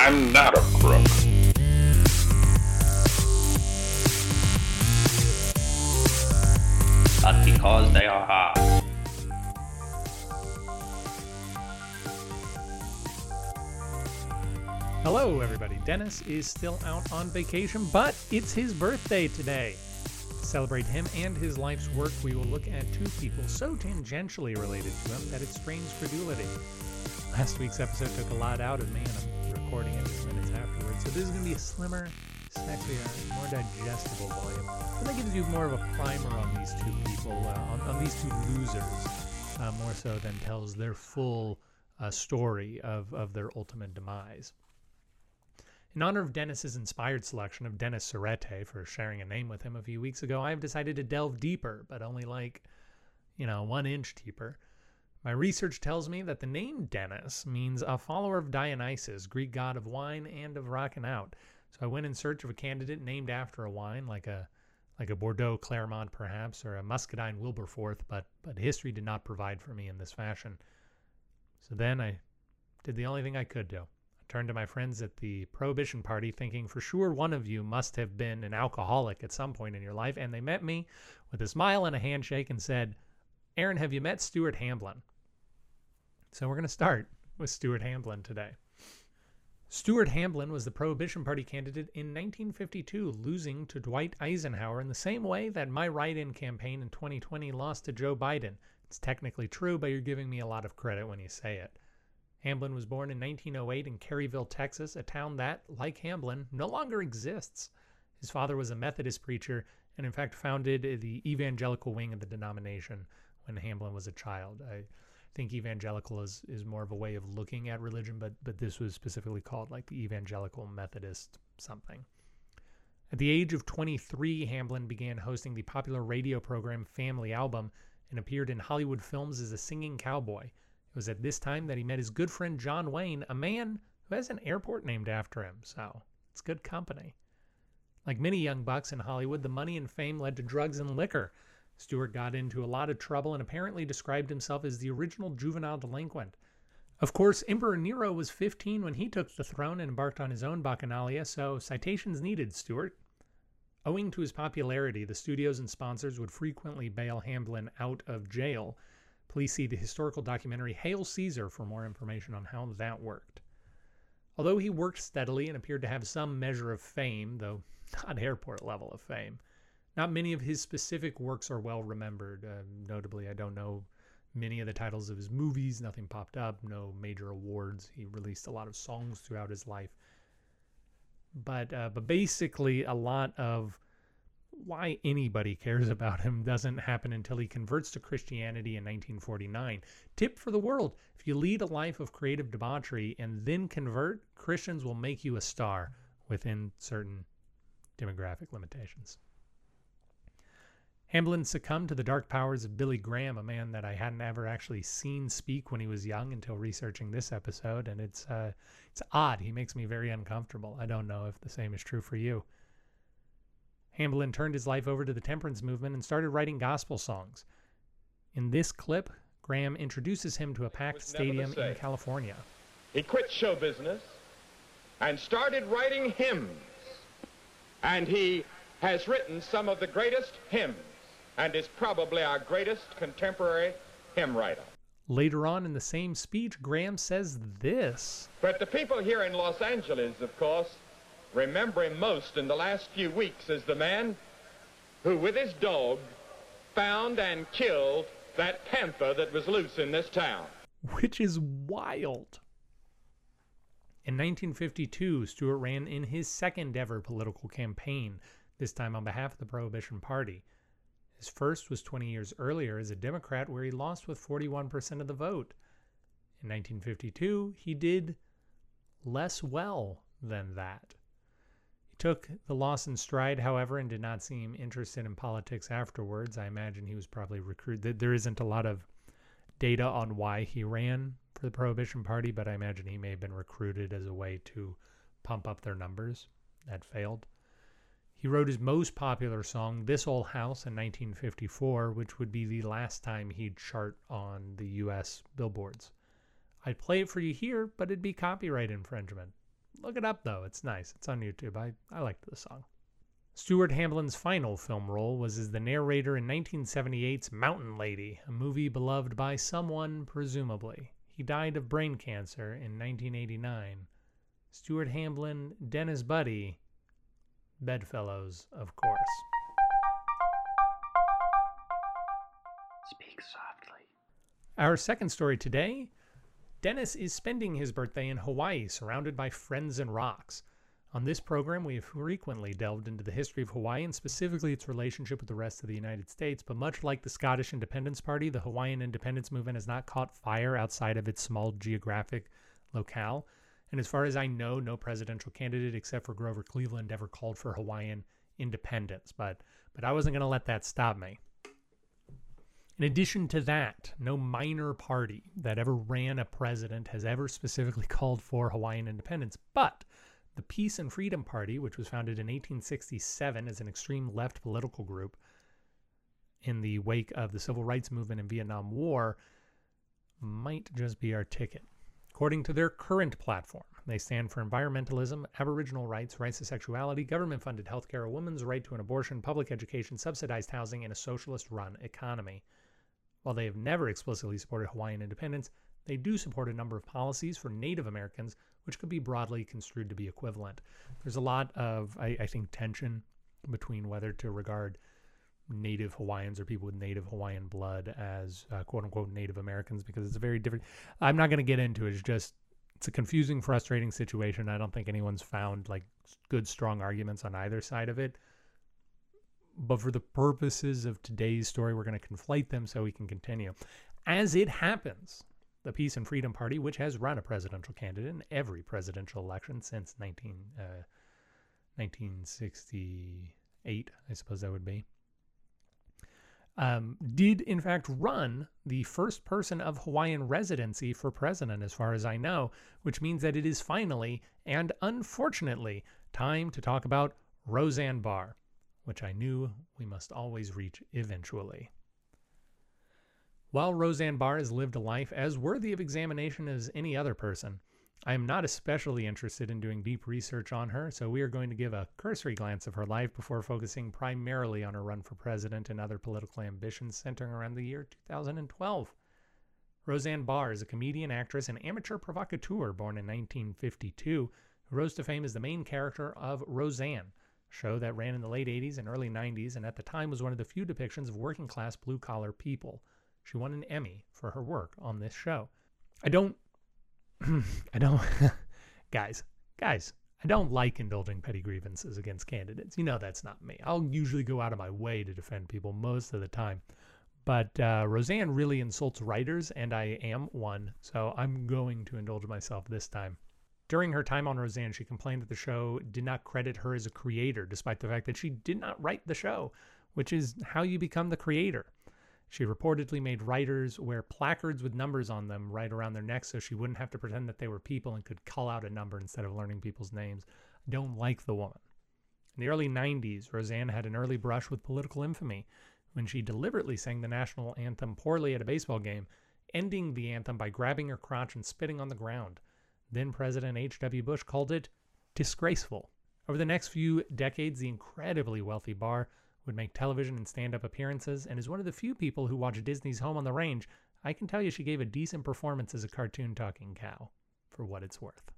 I'm not a crook. But because they are hard. Hello, everybody. Dennis is still out on vacation, but it's his birthday today. To celebrate him and his life's work, we will look at two people so tangentially related to him that it strains credulity. Last week's episode took a lot out of me, and I'm recording just minutes afterwards, so this is going to be a slimmer, sexier, more digestible volume. And that gives you more of a primer on these two people, uh, on, on these two losers, uh, more so than tells their full uh, story of, of their ultimate demise. In honor of Dennis's inspired selection of Dennis Serrette for sharing a name with him a few weeks ago, I've decided to delve deeper, but only like, you know, one inch deeper. My research tells me that the name Dennis means a follower of Dionysus, Greek god of wine and of rocking out. So I went in search of a candidate named after a wine, like a like a Bordeaux Claremont perhaps, or a Muscadine Wilberforce, but but history did not provide for me in this fashion. So then I did the only thing I could do I turned to my friends at the Prohibition Party thinking for sure one of you must have been an alcoholic at some point in your life. And they met me with a smile and a handshake and said, Aaron, have you met Stuart Hamblen? So we're going to start with Stuart Hamblen today. Stuart Hamblen was the Prohibition Party candidate in 1952, losing to Dwight Eisenhower in the same way that my write-in campaign in 2020 lost to Joe Biden. It's technically true, but you're giving me a lot of credit when you say it. Hamblen was born in 1908 in Caryville, Texas, a town that, like Hamblen, no longer exists. His father was a Methodist preacher and, in fact, founded the evangelical wing of the denomination when Hamblen was a child. I think evangelical is, is more of a way of looking at religion, but, but this was specifically called like the evangelical Methodist something. At the age of 23, Hamblen began hosting the popular radio program Family Album and appeared in Hollywood films as a singing cowboy. It was at this time that he met his good friend John Wayne, a man who has an airport named after him, so it's good company. Like many young bucks in Hollywood, the money and fame led to drugs and liquor. Stuart got into a lot of trouble and apparently described himself as the original juvenile delinquent. Of course, Emperor Nero was 15 when he took the throne and embarked on his own bacchanalia, so citations needed, Stuart. Owing to his popularity, the studios and sponsors would frequently bail Hamblen out of jail Please see the historical documentary Hail Caesar for more information on how that worked. Although he worked steadily and appeared to have some measure of fame, though not airport level of fame, not many of his specific works are well remembered. Uh, notably, I don't know many of the titles of his movies, nothing popped up, no major awards. He released a lot of songs throughout his life. But, uh, but basically, a lot of why anybody cares about him doesn't happen until he converts to Christianity in 1949. Tip for the world if you lead a life of creative debauchery and then convert, Christians will make you a star within certain demographic limitations. Hamblen succumbed to the dark powers of Billy Graham, a man that I hadn't ever actually seen speak when he was young until researching this episode, and it's uh, it's odd. He makes me very uncomfortable. I don't know if the same is true for you. Hamblen turned his life over to the temperance movement and started writing gospel songs. In this clip, Graham introduces him to a packed stadium in California. He quit show business and started writing hymns. And he has written some of the greatest hymns and is probably our greatest contemporary hymn writer. Later on in the same speech, Graham says this. But the people here in Los Angeles, of course, remember him most in the last few weeks as the man who, with his dog, found and killed that panther that was loose in this town. Which is wild. In 1952, Stuart ran in his second ever political campaign, this time on behalf of the Prohibition Party. His first was 20 years earlier as a Democrat, where he lost with 41% of the vote. In 1952, he did less well than that He took the loss in stride, however, and did not seem interested in politics afterwards. I imagine he was probably recruited. There isn't a lot of data on why he ran for the Prohibition Party, but I imagine he may have been recruited as a way to pump up their numbers. That failed. He wrote his most popular song, This Old House, in 1954, which would be the last time he'd chart on the U.S. billboards. I'd play it for you here, but it'd be copyright infringement. Look it up though. It's nice. It's on YouTube. I, I liked the song. Stuart Hamblen's final film role was as the narrator in 1978's Mountain Lady, a movie beloved by someone, presumably. He died of brain cancer in 1989. Stuart Hamblen, Dennis Buddy, Bedfellows, of course. Speak softly. Our second story today Dennis is spending his birthday in Hawaii, surrounded by friends and rocks. On this program, we have frequently delved into the history of Hawaii and specifically its relationship with the rest of the United States. But much like the Scottish Independence Party, the Hawaiian independence movement has not caught fire outside of its small geographic locale. And as far as I know, no presidential candidate except for Grover Cleveland ever called for Hawaiian independence. But but I wasn't going to let that stop me. In addition to that, no minor party that ever ran a president has ever specifically called for Hawaiian independence. But the Peace and Freedom Party, which was founded in 1867 as an extreme left political group in the wake of the civil rights movement and Vietnam War, might just be our ticket. According to their current platform, they stand for environmentalism, Aboriginal rights, rights to sexuality, government funded healthcare, a woman's right to an abortion, public education, subsidized housing, and a socialist run economy. While they have never explicitly supported Hawaiian independence, they do support a number of policies for Native Americans which could be broadly construed to be equivalent. There's a lot of, I, I think, tension between whether to regard Native Hawaiians or people with Native Hawaiian blood as uh, quote unquote Native Americans because it's a very different. I'm not going to get into it. It's just it's a confusing, frustrating situation. I don't think anyone's found like good, strong arguments on either side of it. But for the purposes of today's story, we're going to conflate them so we can continue. As it happens, the Peace and Freedom Party, which has run a presidential candidate in every presidential election since 19, uh, 1968, I suppose that would be, um, did in fact run the first person of Hawaiian residency for president, as far as I know, which means that it is finally and unfortunately time to talk about Roseanne Barr, which I knew we must always reach eventually. While Roseanne Barr has lived a life as worthy of examination as any other person, I am not especially interested in doing deep research on her, so we are going to give a cursory glance of her life before focusing primarily on her run for president and other political ambitions centering around the year 2012. Roseanne Barr is a comedian, actress, and amateur provocateur born in 1952 who rose to fame as the main character of Roseanne, a show that ran in the late 80s and early 90s and at the time was one of the few depictions of working class blue collar people. She won an Emmy for her work on this show. I don't, I don't, guys, guys, I don't like indulging petty grievances against candidates. You know that's not me. I'll usually go out of my way to defend people most of the time. But uh, Roseanne really insults writers, and I am one, so I'm going to indulge myself this time. During her time on Roseanne, she complained that the show did not credit her as a creator, despite the fact that she did not write the show, which is how you become the creator. She reportedly made writers wear placards with numbers on them right around their necks so she wouldn't have to pretend that they were people and could call out a number instead of learning people's names. I don't like the woman. In the early 90s, Roseanne had an early brush with political infamy when she deliberately sang the national anthem poorly at a baseball game, ending the anthem by grabbing her crotch and spitting on the ground. Then President H.W. Bush called it disgraceful. Over the next few decades, the incredibly wealthy Barr would make television and stand up appearances, and is one of the few people who watch Disney's Home on the Range. I can tell you she gave a decent performance as a cartoon talking cow, for what it's worth.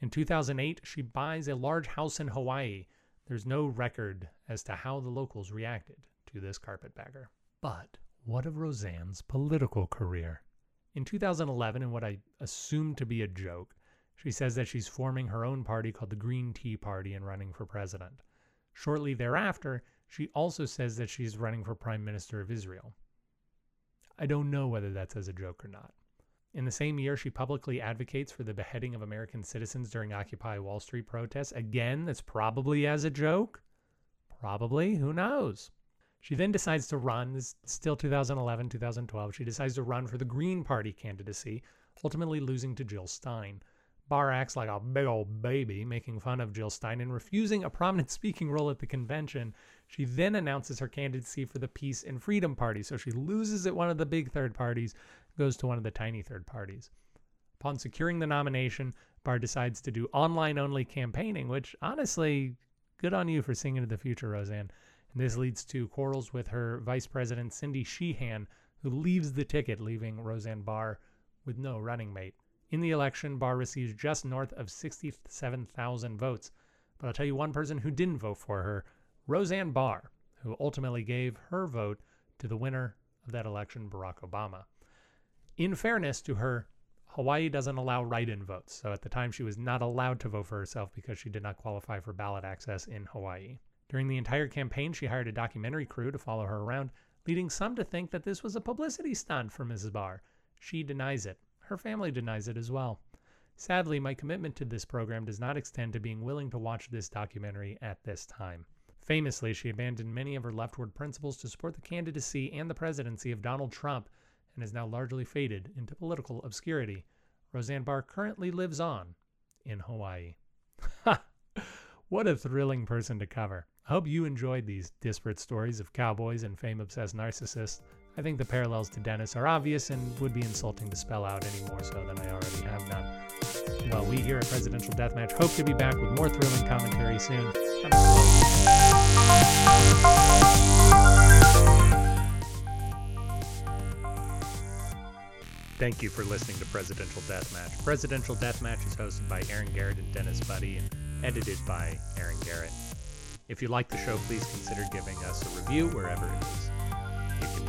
In 2008, she buys a large house in Hawaii. There's no record as to how the locals reacted to this carpetbagger. But what of Roseanne's political career? In 2011, in what I assume to be a joke, she says that she's forming her own party called the Green Tea Party and running for president. Shortly thereafter, she also says that she's running for Prime Minister of Israel. I don't know whether that's as a joke or not. In the same year, she publicly advocates for the beheading of American citizens during Occupy Wall Street protests. Again, that's probably as a joke. Probably. Who knows? She then decides to run, this is still 2011, 2012. She decides to run for the Green Party candidacy, ultimately losing to Jill Stein. Barr acts like a big old baby, making fun of Jill Stein and refusing a prominent speaking role at the convention. She then announces her candidacy for the Peace and Freedom Party. So she loses at one of the big third parties, goes to one of the tiny third parties. Upon securing the nomination, Barr decides to do online only campaigning, which honestly, good on you for seeing into the future, Roseanne. And this leads to quarrels with her vice president, Cindy Sheehan, who leaves the ticket, leaving Roseanne Barr with no running mate. In the election, Barr receives just north of 67,000 votes. But I'll tell you one person who didn't vote for her Roseanne Barr, who ultimately gave her vote to the winner of that election, Barack Obama. In fairness to her, Hawaii doesn't allow write in votes, so at the time she was not allowed to vote for herself because she did not qualify for ballot access in Hawaii. During the entire campaign, she hired a documentary crew to follow her around, leading some to think that this was a publicity stunt for Mrs. Barr. She denies it. Her family denies it as well. Sadly, my commitment to this program does not extend to being willing to watch this documentary at this time. Famously, she abandoned many of her leftward principles to support the candidacy and the presidency of Donald Trump and has now largely faded into political obscurity. Roseanne Barr currently lives on in Hawaii. what a thrilling person to cover. I hope you enjoyed these disparate stories of cowboys and fame obsessed narcissists. I think the parallels to Dennis are obvious and would be insulting to spell out any more so than I already have done. Well, we here at Presidential Deathmatch hope to be back with more thrilling commentary soon. Thank you for listening to Presidential Deathmatch. Presidential Deathmatch is hosted by Aaron Garrett and Dennis Buddy and edited by Aaron Garrett. If you like the show, please consider giving us a review wherever it is.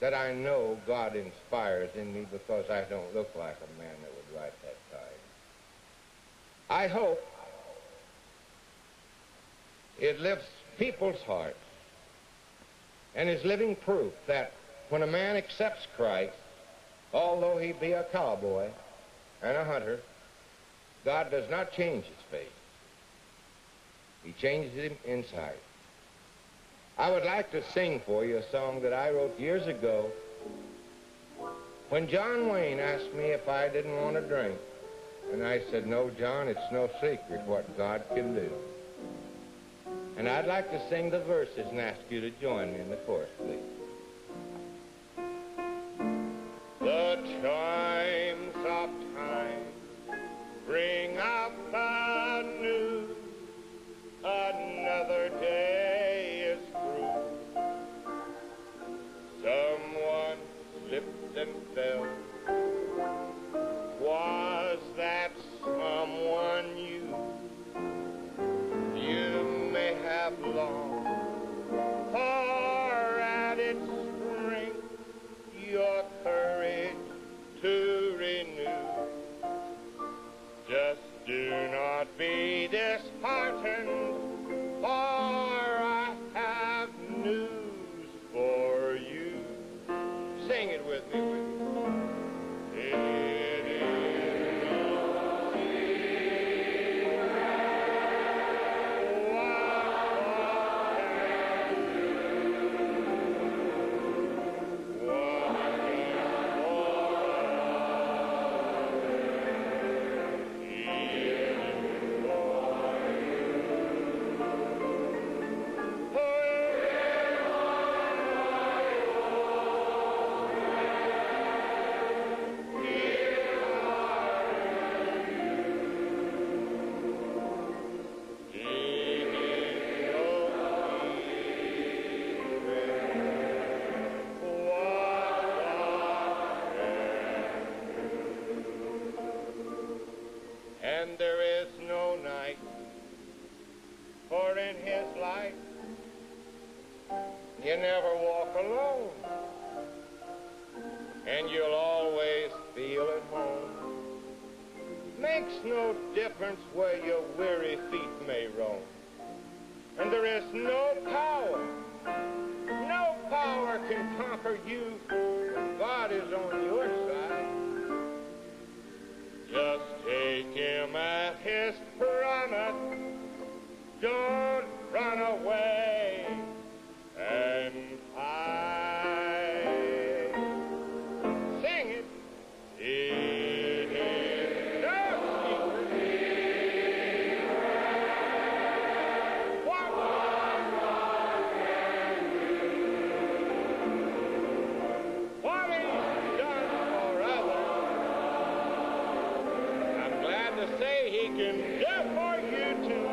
that I know God inspires in me because I don't look like a man that would write that kind. I hope it lifts people's hearts and is living proof that when a man accepts Christ, although he be a cowboy and a hunter, God does not change his face. He changes him inside. I would like to sing for you a song that I wrote years ago when John Wayne asked me if I didn't want to drink. And I said, no, John, it's no secret what God can do. And I'd like to sing the verses and ask you to join me in the chorus, please. The chimes there is no night, for in his light you never walk alone, and you'll always feel at home. Makes no difference where your weary feet may roam, and there is no power, no power can conquer you to say he can do for you too.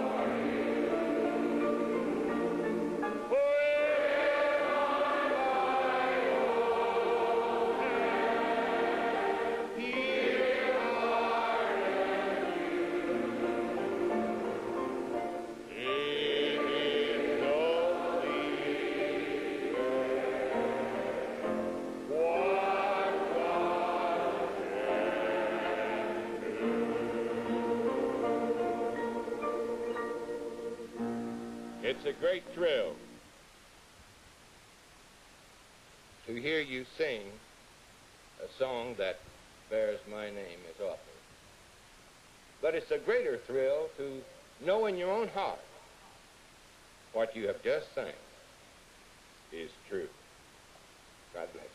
It's a great thrill to hear you sing a song that bears my name as author. But it's a greater thrill to know in your own heart what you have just sang is true. God bless you.